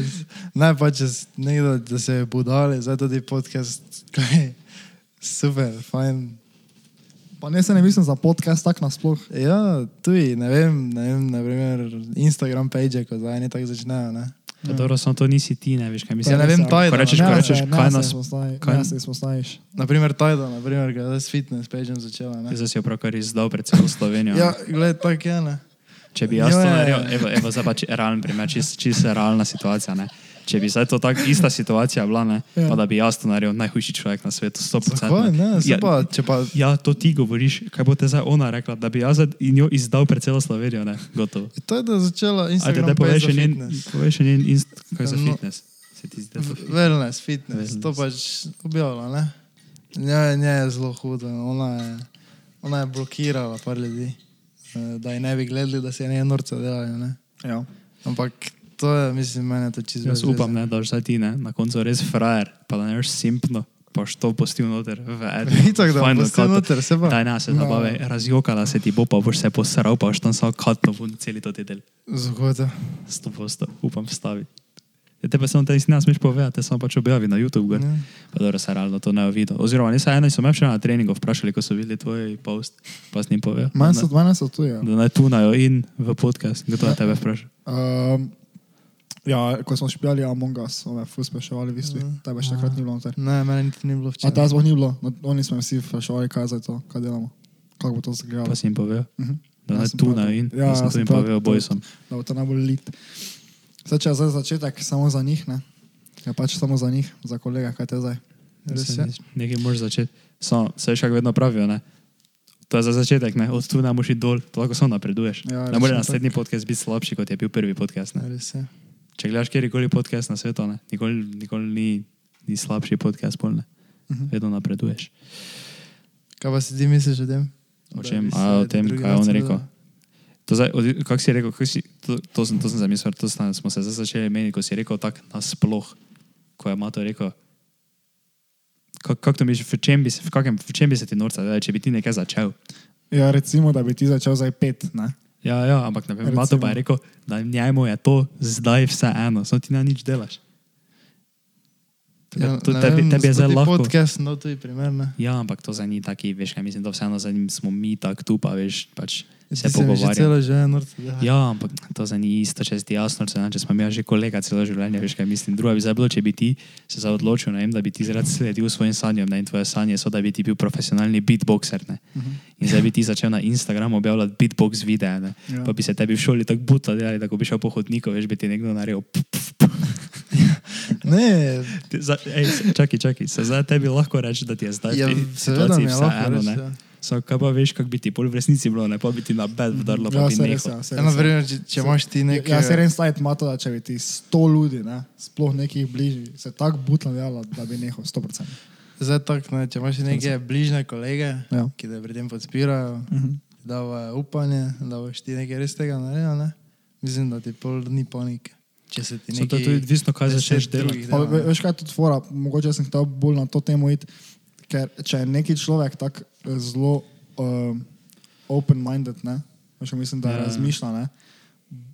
Ne pa če nekdo, da se je budali, zdaj tudi podcast, kaj, super, fajn. Pa ne se ne mislim za podcast tak nasploh. Ja, tudi, ne vem, ne vem, naprimer Instagram page, ko zdaj ne tako začnejo, ne. Ja, dobro, samo to nisi ti, ne veš, kaj Ja, mislim. ne vem, ja. Tajda. Ko rečeš, ko rečeš, kaj nas- kaj- se izpostaviš. Naprimer, Tajda, naprimer, ga z fitness pageom začela. Ne? Zdaj si jo pravkar izdal pred celo Slovenijo. Ja, gledaj, tako je, ne. Če bi jaz to je. naredil, evo, evo zdaj pa či, realen primer, čist, čist realna situacija. Ne? Če bi zdaj to tako ista situacija bila, ne, Ja. pa da bi jaz to naredil, najhujši človek na svetu, 100%. Zakaj, ne, ja, pa, če pa, ja, to ti govoriš, kaj bo te zdaj ona rekla, da bi jaz in jo izdal pred celo Slovenijo, ne, gotovo. to je da začela Ajde, Instagram poveš za še njen, poveš še njen, inst, kaj za No. fitness. To Wellness, fitness, to Wellness. pač objavila, ne. Nje, nje je zelo hudo, ona je, ona je blokirala par ljudi, eh, da ji ne bi gledali, da se je ne norce delajo, ne. Ja. Ampak to je, mislim, mene to čisto. Jaz upam, ne, da boš zdaj ti ne, na koncu res frajer, pa da ne boš simpno, pa boš to postil noter v eno. Itak, da bom pustil noter, se pa. Daj, se zabave, no. razjokala se ti bo, pa boš se posral, pa boš tam samo katno vun celi to te del. Zgoda. Sto posto, upam vstaviti. Ja, te pa samo te ne smeš povedati, te samo pač objavi na YouTube. Gor. Ja. Pa dobro, se realno to ne videl. Oziroma, nisem eno, so me še na treningu vprašali, ko so videli tvoj post, pa s njim povedal. Manj so, manj so tu, ja. Da naj tunajo in v podcast, kdo je tebe vprašal. Um, ja, ko smo špijali Among Us, so me fus spraševali, v bistvu, tebe še takrat ni bilo noter. Ne, meni niti ni bilo A včeraj. ta zvok ni bilo, no, oni smo vsi spraševali, kaj za to, kaj delamo, kako bo to izgledalo. Pa si jim povedal. Mhm. Da Ja, naj sem tunajo prav- in ja, sem sem jim povedal, to- bojsom. Da bo to najbolj lit. Zdaj, če je za začetek samo za njih, ne? Je pač samo za njih, za kolega, kaj te zdaj. Res je. Nekaj moraš začeti. Samo, se veš, kako vedno pravijo, ne? To je za začetek, ne? Od tu ne moreš iti dol, to lahko samo napreduješ. Ja, ne more naslednji podcast biti slabši, kot je bil prvi podcast. Ne? Res je. Če gledaš kjerkoli podcast na svetu, ne? nikoli, nikoli ni, ni slabši podcast, polne. Mhm. Vedno napreduješ. Kaj pa si ti misliš o tem? O čem? A o tem, kaj je on rekel. To zdaj, od, kak si rekel, kak si, to, to, sem, to sem zamislil, to sem, smo se zdaj začeli meniti, ko si rekel tako nasploh, ko je Mato rekel. Kako kak to misliš, v čem bi se, v kakem, v čem bi se ti norca, da, če bi ti nekaj začel? Ja, recimo, da bi ti začel zdaj pet, ne? Ja, ja, ampak ne vem, Recimo. Mato pa je rekel, da njemu je to zdaj vse eno, samo ti ne nič delaš. Ja, ne tebi, vem, tebi je Spotify lahko. Podcast, no, je primer, ne. Ja, ampak to za ni taki, veš, kaj mislim, da vseeno za njim smo mi tako tu, pa veš, pač se že pogovarjamo. celo življenje norce delal. Ja, ampak to za ni isto, če si ti jasno, če, smo mi že kolega celo življenje, veš kaj mislim. Druga bi zdaj bilo, če bi ti se odločil, vem, da bi ti zaradi sledil svojim sanjam, ne, in tvoje sanje so, da bi ti bil profesionalni beatboxer, ne. In zdaj bi ti začel na Instagramu objavljati beatbox videe, ne. Ja. Pa bi se tebi v šoli tako butla delali, da ko bi šel po hodniku, veš, bi ti nekdo naredil. p- p- p- Ne, za- Ej, čakaj, čakaj, se zdaj tebi lahko reči, da ti je zdaj ja, seveda mi je vse lahko eno, reči. ne. ja. Samo kaj pa veš, kako bi ti pol v resnici bilo, ne pa bi ti na bed vdarlo, Ja, res, nehal. ja, Ja, na ja. primer, če, če imaš ti nekaj... Ja, se res stajt mato, da če bi ti sto ljudi, ne, sploh nekih bližnjih, se tako butno delalo, da bi nehal 100%. Zdaj tako, ne, če imaš neke bližnje kolege, Ja. ki te pri tem podpirajo, Mhm. da upanje, da boš ti nekaj res tega naredil, ne? mislim, da ti pol ni panike. Če se ti So to nekaj... tudi odvisno, kaj začneš delati. Pa, ve- veš kaj je tudi fora, mogoče sem hotel bolj na to temo iti, ker če je neki človek tako eh, zelo uh, open-minded, ne, veš, mislim, da Ja. ja. razmišlja, ne,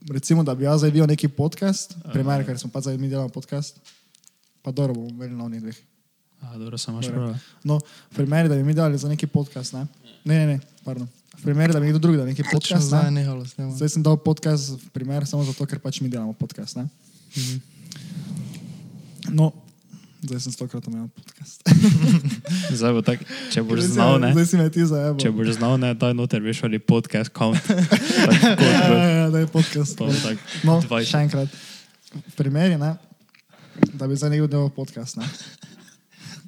recimo, da bi jaz zdaj videl neki podcast, primer, ker smo pa zdaj mi delali podcast, pa dobro bomo imeli na onih dveh. A, dobro, samo Dobro. prav. No, v primeru, da bi mi delali za neki podcast, ne, ne, ne, ne pardon. V primeru, da bi nekdo drug dal neki Točno podcast, zdaj ne, nehalo s tem. zdaj sem dal podcast v primer samo zato, ker pač mi delamo podcast, ne. No, zdaj sem stokrat omenil podcast. Zdaj bo tak, če boš Zdaj znal, ne, Zdaj si me ti zajebal. če boš znal, ne, daj noter, veš, ali podcast count. Tak, Ja, ja, ja, da je podcast. Bo tak No, 20. še enkrat. V primeri, ne, da bi zdaj nekdo delal podcast. Ne.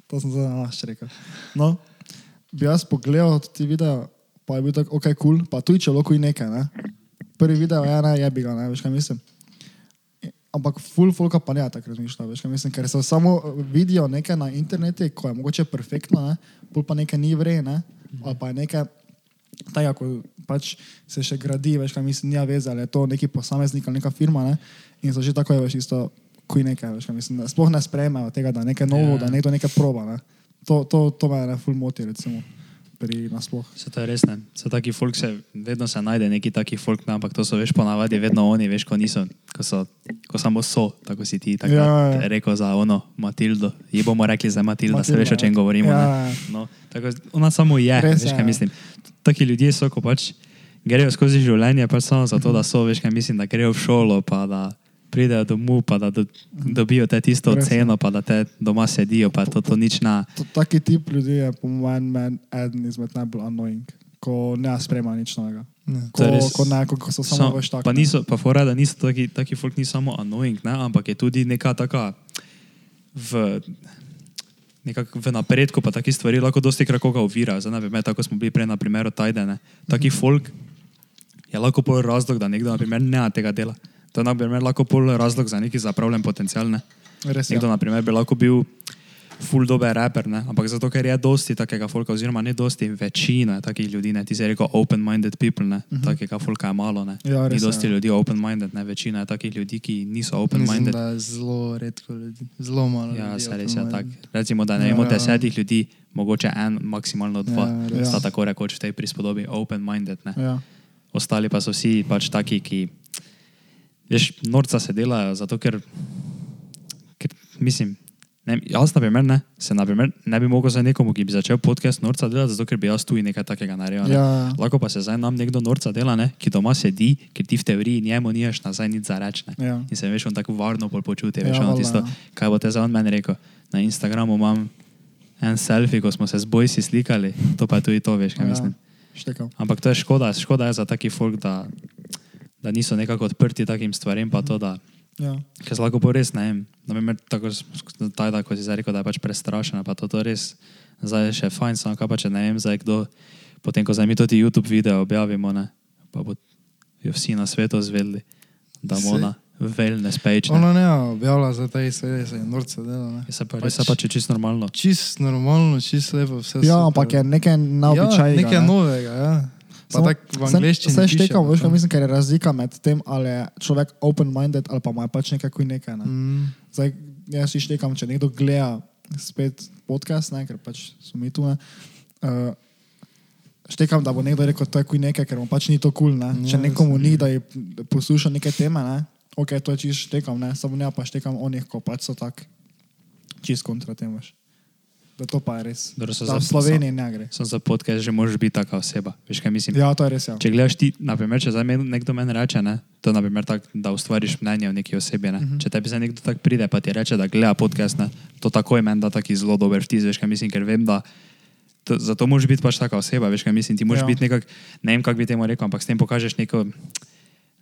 To sem zdaj na še rekel. No, bi jaz pogledal ti video, pa je bil tako, ok, kul, cool, pa tudi če lahko in nekaj. Ne. Prvi video je, ne, jebi ga, ne, veš kaj mislim. Ampak full folka pa ne tako razmišlja, veš kaj mislim, ker se samo vidijo nekaj na internetu, ko je mogoče perfektno, ne, pol pa nekaj ni vrej, ne, ali pa je nekaj Taj, ako pač se še gradi, veš, kaj mislim, nija veze, ali je to neki posameznik ali neka firma, ne? in so že tako, je, veš, isto, kuj nekaj, veš, kaj mislim, sploh ne sprejmejo tega, da nekaj novo, Ja. yeah. da nekdo nekaj proba, ne? To, to, to me ne ful moti, recimo, pri nasploh. Se to je res ne. Se taki folk se, vedno se najde neki taki folk, ne, ampak to so veš ponavadi vedno oni, veš, ko niso, ko so, ko samo so, tako si ti tako Ja, ja, ja. rekel za ono Matildo. Ji bomo rekli za Matilda, se Matilda, veš, o čem ja. govorimo. Ja, ne. ja. No, tako, ona samo je, Res veš, je, kaj ja. mislim. Taki ljudje so, ko pač grejo skozi življenje, pač samo zato, da so, veš, kaj mislim, da grejo v šolo, pa da pridejo domov, pa da do, dobijo te tisto Res je. ceno, pa da te doma sedijo, pa to, to nič na. To, taki tip ljudi je po mojem mnenju eden izmed najbolj annoying, ko ne sprema nič novega. Ne. Ko, To je res- ko, ne, ko, ko so samo Sam- veš tako. pa ne. niso, pa fora, da niso taki, taki folk ni samo annoying, ne, ampak je tudi neka taka v, nekak v napredku, pa taki stvari lahko dosti krat koga ovira. Zdaj, naprimer, tako smo bili prej na primeru Tajdene. Taki Mhm. folk je lahko pol razlog, da nekdo naprimer, ne tega dela. To je naprimer, lahko pol razlog za neki zapravljen potencial. Ne. Res je. Nekdo naprimer, bi lahko bil full dober raper, ne? ampak zato, ker je dosti takega folka, oziroma ne dosti, večina takih ljudi, ne? ti si rekel open-minded people, ne? Uh -huh. takega folka je malo, ne? Mhm. Ja, res ni dosti ja. ljudi open-minded, ne? večina je takih ljudi, ki niso open-minded. zelo redko ljudi, zelo malo. Ja, se res je tako. Recimo, da ne Ja, vem, od ja. desetih ljudi, mogoče en, maksimalno dva, Ja, ja, sta tako rekoč v tej prispodobi open-minded. ne. Ja. Ostali pa so vsi pač taki, ki, veš, norca se delajo, zato ker, ker mislim, ne, jaz, na primer, ne, se na primer, ne bi mogel za nekomu, ki bi začel podcast norca delati, zato ker bi jaz tu nekaj takega naredil. ne. Ja. Lahko pa se zdaj nam nekdo norca dela, ne, ki doma sedi, ker ti v teoriji njemu niješ nazaj nič za reči. ne. Ja. In se veš, on tako varno pol počuti, veš, Ja, valjda, tisto, ja. kaj bo te za on meni rekel. Na Instagramu imam en selfie, ko smo se z bojsi slikali, to pa je tudi to, veš, kaj Ja. mislim. Štekam. Ampak to je škoda, škoda je za taki folk, da, da niso nekako odprti takim stvarem, pa to, da Ja. ker se lahko bo res, ne vem, naprimer, tako tajda, ko si zdaj rekel, da je pač prestrašena, pa to, to res, zdaj je še fajn, samo kaj pa če ne vem, zdaj kdo, potem ko zdaj mi tudi YouTube video objavimo, ne, pa bo jo vsi na svetu zvedli, da Saj- bomo na wellness page, ne. Ona ne objavlja za te stvari, se je norce dela. Se pa res, pač je čisto normalno. Čist normalno, čist lepo, vse ja, ampak je nekaj naobičajnega. Ja, nekaj ne. novega, ja. Pa Samo- tako v angleščini. Vse štekam, veš, kaj mislim, ker je razlika med tem, ali je človek open-minded ali pa ima pač nekaj nekaj. Ne. Mm. Zdaj, jaz si štekam, če nekdo gleda spet podcast, ne, ker pač smo mi tu. Ne, uh, štekam, da bo nekdo rekel, to je kuj nekaj, ker mu pač ni to kul. Cool, Ja, če nekomu ni, da je posluša neke teme, ne, ok, to je čist štekam, ne, samo ne pa štekam onih, ko pač so tak čist kontra tem, veš. To pa je res. Dobro, so v za- Sloveniji ne gre. Sem za podcast, že moraš biti taka oseba, veš kaj mislim. Ja, to je res. Ja. Če gledaš ti, naprimer, če zdaj nekdo meni reče, ne, to je naprimer tak, da ustvariš mnenje o neki osebi. Ne. Uh -huh. Če tebi zdaj nekdo tak pride, pa ti reče, da gleda podcast, ne, to takoj meni da taki zelo dober vtis, veš kaj mislim, ker vem, da to, zato moraš biti pač taka oseba, veš kaj mislim, ti moraš Ja. ja. biti nekak, ne vem, kako bi temu rekel, ampak s tem pokažeš neko,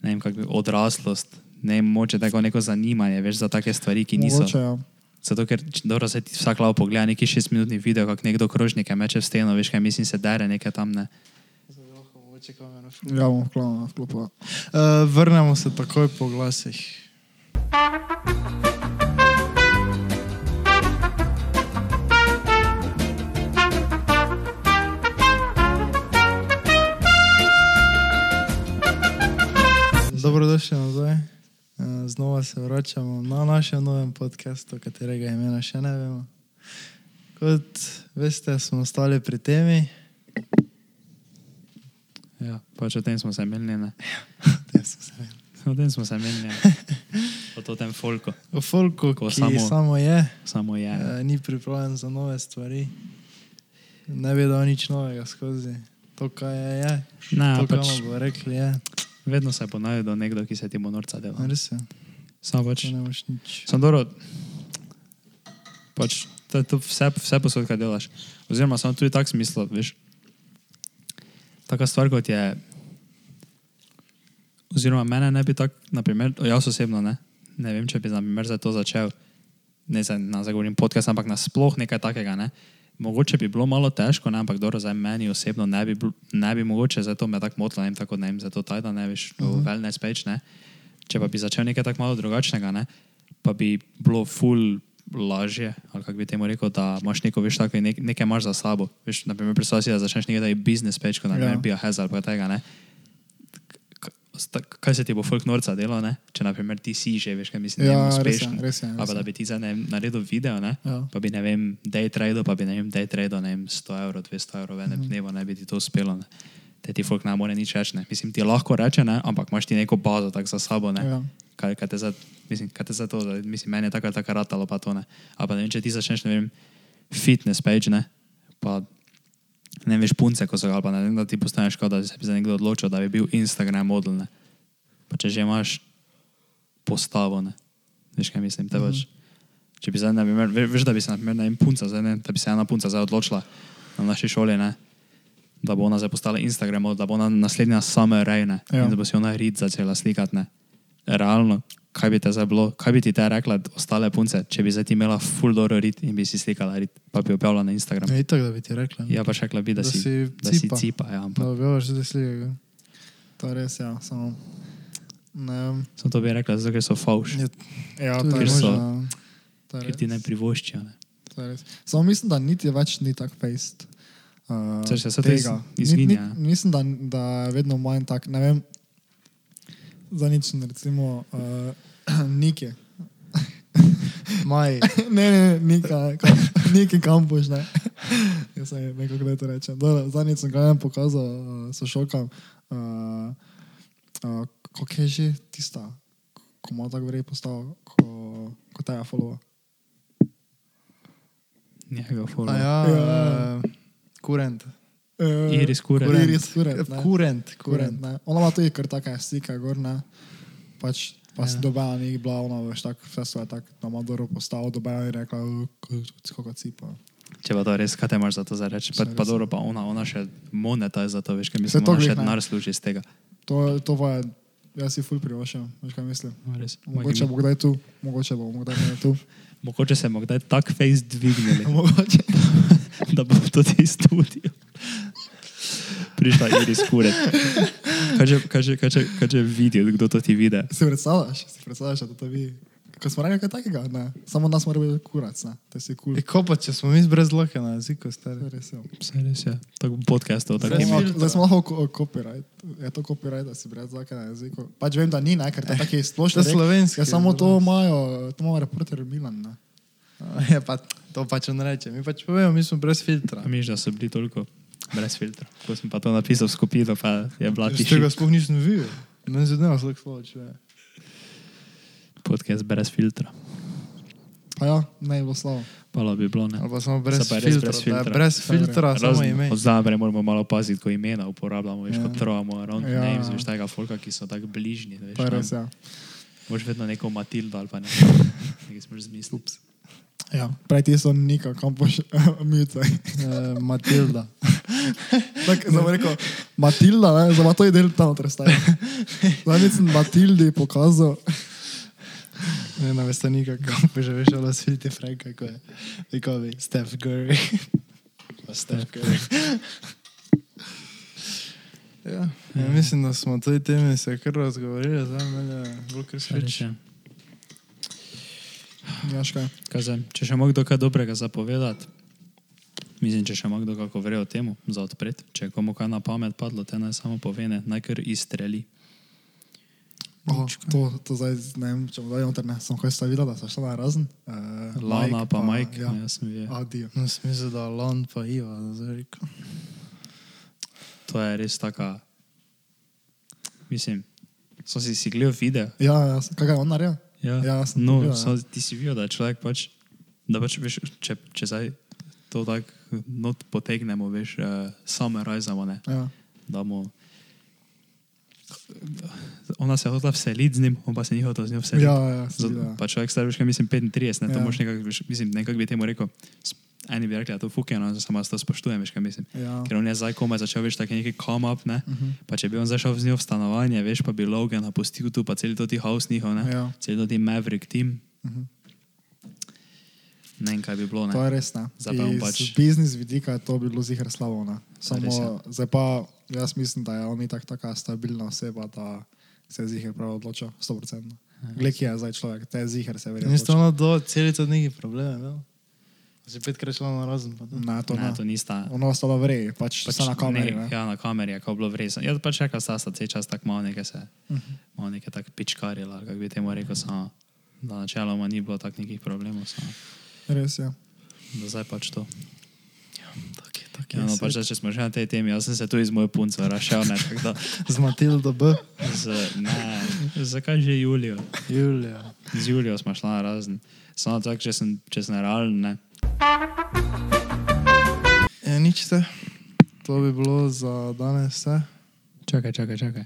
ne vem, kako bi, odraslost, ne vem, moče tako neko zanimanje, veš, za take stvari, ki niso. Mogoče, ja. Zato, ker dobro se ti vsak lavo pogleda neki šestminutni video, kako nekdo krožnike meče v steno, veš kaj mislim, se dere nekaj tam, ne. Ja, bom vklonil, vklopil. Uh, vrnemo se takoj po glasih. Dobrodošli nazaj. Eh, Znova se vračamo na našem novem podkastu, katerega imena še ne vemo. Kot veste, smo ostali pri temi, Ja, pač o tem smo se imeli, ne. Tem smo se imeli. O tem smo se ne. O tem folku, o folku, Ko samo- samo, je. samo je. Eh, ni pripravljen za nove stvari. Ne bi dal nič novega skozi. To, kar je, je. Ne, to, kar pač, mu bo rekli, je. Vedno se bo najdel nekdo, ki se ti bo norca dela. Res je. Samo pač, sem dobro, pač, to je to vse, vse posod, kaj delaš. Oziroma, samo tudi tak smisel, veš. Taka stvar, kot je, oziroma mene ne bi tako, naprimer, jaz osebno ne, ne vem, če bi naprimer za to začel, ne za, na zagovorim podcast, ampak nasploh nekaj takega, ne. Mogoče bi bilo malo težko, ne, ampak dobro, za meni osebno ne bi, ne bi mogoče zato me tako motilo, ne vem, tako ne vem, zato tajda ne veš, uh -huh. wellness page, ne. Če pa bi začel nekaj tako malo drugačnega, ne, pa bi bilo full lažje, ali kako bi temu rekel, da imaš neko, veš, tako, nek, nekaj imaš za sabo. Veš, naprimer, predstavljaj si, da začneš nekaj, da je business page, kot naprimer Ja. Biohaz ali pa tega, ne. Sta- Kaj se ti bo folk norca delo, ne? Če naprimer ti si že, veš, kaj mislim, Ja, ne vem, res je, uspešen. res je, res pa da je. bi ti zdaj ne naredil video, ne? Ja. Pa bi, ne vem, day trade, pa bi, ne vem, day trade, ne vem, 100 evrov, 200 evrov v enem dnevu, ne bi ti to uspelo, ne? Te ti folk ne more nič reči, ne? Mislim, ti lahko reče, ne? Ampak imaš ti neko bazo tak za sabo, ne? Ja. kaj, kaj te za, mislim, kaj te za to, mislim, meni je tako ali tako ratalo, pa to ne. Ali pa ne vem, če ti začneš, ne vem, fitness page, ne, pa ne veš punce, ko so, ali pa ne vem, da ti postaneš, kot da se bi za nekdo odločil, da bi bil Instagram model, ne. Pa če že imaš postavo. Ne? Veš, kaj mislim? Mm -hmm. Če bi zdaj, ne, primer, ve- veš, da bi se, na primer, ne punca, zdaj, ne, da bi se ena punca zdaj odločila na naši šoli, ne, da bo ona zdaj postala Instagram, da bo ona naslednja same rejne ja. in da bo si ona rit začela slikati. Ne. Realno, kaj bi te zdaj bilo, kaj bi ti te rekla ostale punce, če bi zdaj ti imela full dobro rit in bi si slikala rit, pa bi objavila na Instagram. Ja, itak, da bi ti rekla. ne. Ja, pa še rekla bi, da, Da si, si da si cipa. Ja, Da ampak objaviš te slike. To je res, ja. Samo, ne sem to bi rekla, zato ker so fauš, Ja, Ja, to tudi je res. to ker ti ne privoščijo. Ne. To. Samo mislim, da niti več ni tak fejst. Uh, Saj se- to tega. iz- Ni- ni- izginja. Mislim, da, da je vedno manj tak, ne vem, za nič, recimo, uh, Nike. Maj. ne, ne, Nika, kam, Niki kampuš, ne. Jaz sem nekako kako naj to rečem. Zadnjič sem ga eno pokazal, uh, so šokam. Uh, uh, kako je že tista, ko ima tako vrej postav, ko, ko tega followa. Njega A follow. ja, Ja. eh, kurent. Uh, Iris Kurent. Iris Kurent. ne. Kurent, Kurent, ne. Ona ima tudi kar take slike gor, ne. Pač, pa si Ja. dobila ni bila, ona veš, tako vse svoje tako na Madoro postavo, dobila in rekla, "Uh, kako cipa. Če pa to res, kaj te imaš za to za reči? Pa, pa dobro, pa ona, ona še moneta je za to, veš, kaj mislim, to ona še denar služi iz tega. To, to pa je, jaz si ful privoščam, veš kaj mislim. No, res. Mogoče bo kdaj tu, mogoče bo kdaj tu. Mogoče se bomo kdaj tak face dvignili, Mogoče. da bo tudi studio. Prišla Iris Kuret. Kaj že, kaj že, kaj že, kaj že vidijo, kdo to ti vidi? Si predstavljaš, si predstavljaš, da to vi. Ko smo rekli kaj takega, ne. Samo nas mora biti kurac, ne. To si kul. E, ko pa, če smo mi brez dlake na jeziku, stari. To je res, ja. Vse res je. Tako podcastov, tako ime. Zdaj smo lahko ko- copyright. Je to copyright, da si brez zlake na jeziku. Pač vem, da ni, ne, ker to je taki splošni. To je slovenski, Ja, samo to imajo, to ima reporter Milan, ne. Ja, pa to pač on reče. Mi pač povemo, mi smo brez filtra. A miš, da so bili toliko brez filtra. Ko sem pa to napisal v skupino, pa je bila Jaz tiša. tega sploh nisem videl. Meni se dneva slak slovo čuje. Podcast brez filtra. Pa ja, ne bilo slavo. Palo bi bilo, ne. Ali pa samo brez pa je res filtra. brez da filtra. Brez filtra, samo Razen ime. Od zdaj naprej moramo malo paziti, ko imena uporabljamo, veš, Ja. ja. kot trovamo around Ja. ja. names, veš, tega folka, ki so tako bližnji, veš. Tam res, ja. Moš vedno neko Matildo ali pa nekaj. Nekaj smo že zmislili. Ja. Prej ti so nika, kam boš mute. Eh, Matilda. Tako sem rekel, Matilda, ne, pa to je del tam trestaje. Zdaj sem Matildi pokazal. Ne, na vestanika, kako bi že veš, ali svilite Franka, kako je. Tako bi, Steph Curry. Steph Curry. Ja, ja, mislim, da smo o tej temi se kar razgovorili, zdaj meni je bolj kar Ja, če še ima kdo kaj dobrega zapovedati, mislim, če še ima kdo kako vre o temu za odpret, če je komu kaj na pamet padlo, te naj samo povene, naj kar izstreli. Oh, to, to zdaj, ne vem, če bom dal internet, sem kaj stavila, da so šla na razen. Uh, Lana pa Mike, Ja. ja. jaz sem videl. Adijo. No, smisel, da Lon pa Iva, da zdaj rekel. To je res taka, mislim, so si si gledal video. Ja, ja, kaj je on naredil? Ja, Ja, sem no, pogledal, so, ti si videl, da je človek pač, da pač veš, če, če zdaj to tako not potegnemo, veš, uh, same rajzamo, ne, Ja. da mu ona se je hotela vseliti z njim, on pa se ni hotel z njo vseliti. Ja, ja, Zato, ja. pa človek star, veš, kaj mislim, 35, ne, to Ja. moš nekako, mislim, nekako bi temu rekel, eni bi rekli, da je to fukeno, samo jaz to spoštujem, veš, kaj mislim. Ja. Ker on je zdaj komaj začel, veš, tako neki come up, ne, Uh -huh. pa če bi on zašel z njo v stanovanje, veš, pa bi Logan napustil tu, pa cel to ti house njihov, ne, Ja. cel to ti Maverick team, Uh -huh. ne vem, kaj bi bilo, ne. To je res, ne. Iz pač- biznis vidika je to bilo zihar slabo, ne. To je res, Samo, zdaj pa, jaz mislim, da je on itak taka stabilna oseba, da se je zihar prav odločil, 100%. Glej, kje je zdaj človek, te je zihar se verjetno. Niste ono do celice neki probleme, imel? Si petkrat šla na razen. Ne, to ne, ne. to nista. Ono ostalo vrej, pač, pač na kameri. Ne, Ne, ja, na kameri je bilo vresen. Jaz pač rekel, da sta cel čas tako malo nekaj se, Uh -huh. malo nekaj tako pičkarila, kako bi temu rekel, samo, da načeloma ni bilo tak nekih problemov, samo, Res je. da zdaj pač to. Tak je, tak Ja, no, pač, zdaj, če smo že na tej temi, jaz sem se tu iz moje punce rašel, ne, tako da, Z Matildo B. z, ne, zakaj že Julijo? Julija. Z Julijo smo šla na razen. Samo tako, če sem, če sem realen, ne. Ja, nič se. To bi bilo za danes vse. Čakaj, čakaj, čakaj.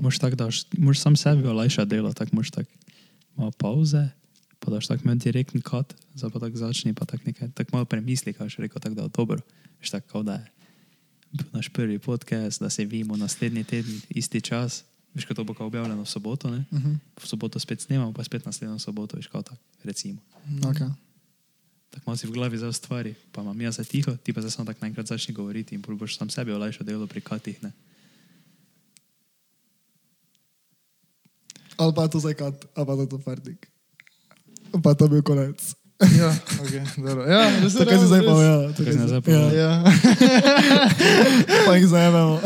Moš tako, da moš sam sebi olajšati delo, tako moš tako. malo pauze, pa daš tak meni direktni kat, zdaj pa tako začni, pa tako nekaj, tako malo premisli, kaj še rekel, tako da je dobro. Veš tako, kao da je naš prvi podcast, da se vidimo naslednji teden, isti čas. Veš, ko to bo kao objavljeno v soboto, ne? Uh -huh. V soboto spet snemamo, pa spet naslednjo soboto, veš, kao tako, recimo. okay. Tako malo si v glavi za stvari, pa imam jaz za tiho, ti pa zdaj samo tako naenkrat začni govoriti in boš sam sebi olajšal delo pri katih, ne? Ali pa to zdaj kat, ali pa to fartik. Pa to bil konec. Ja, okay, dobro. ja, Tako se zdaj pa, ja. Tako se- zdaj pa, ja. Ja. Pa jih zajememo.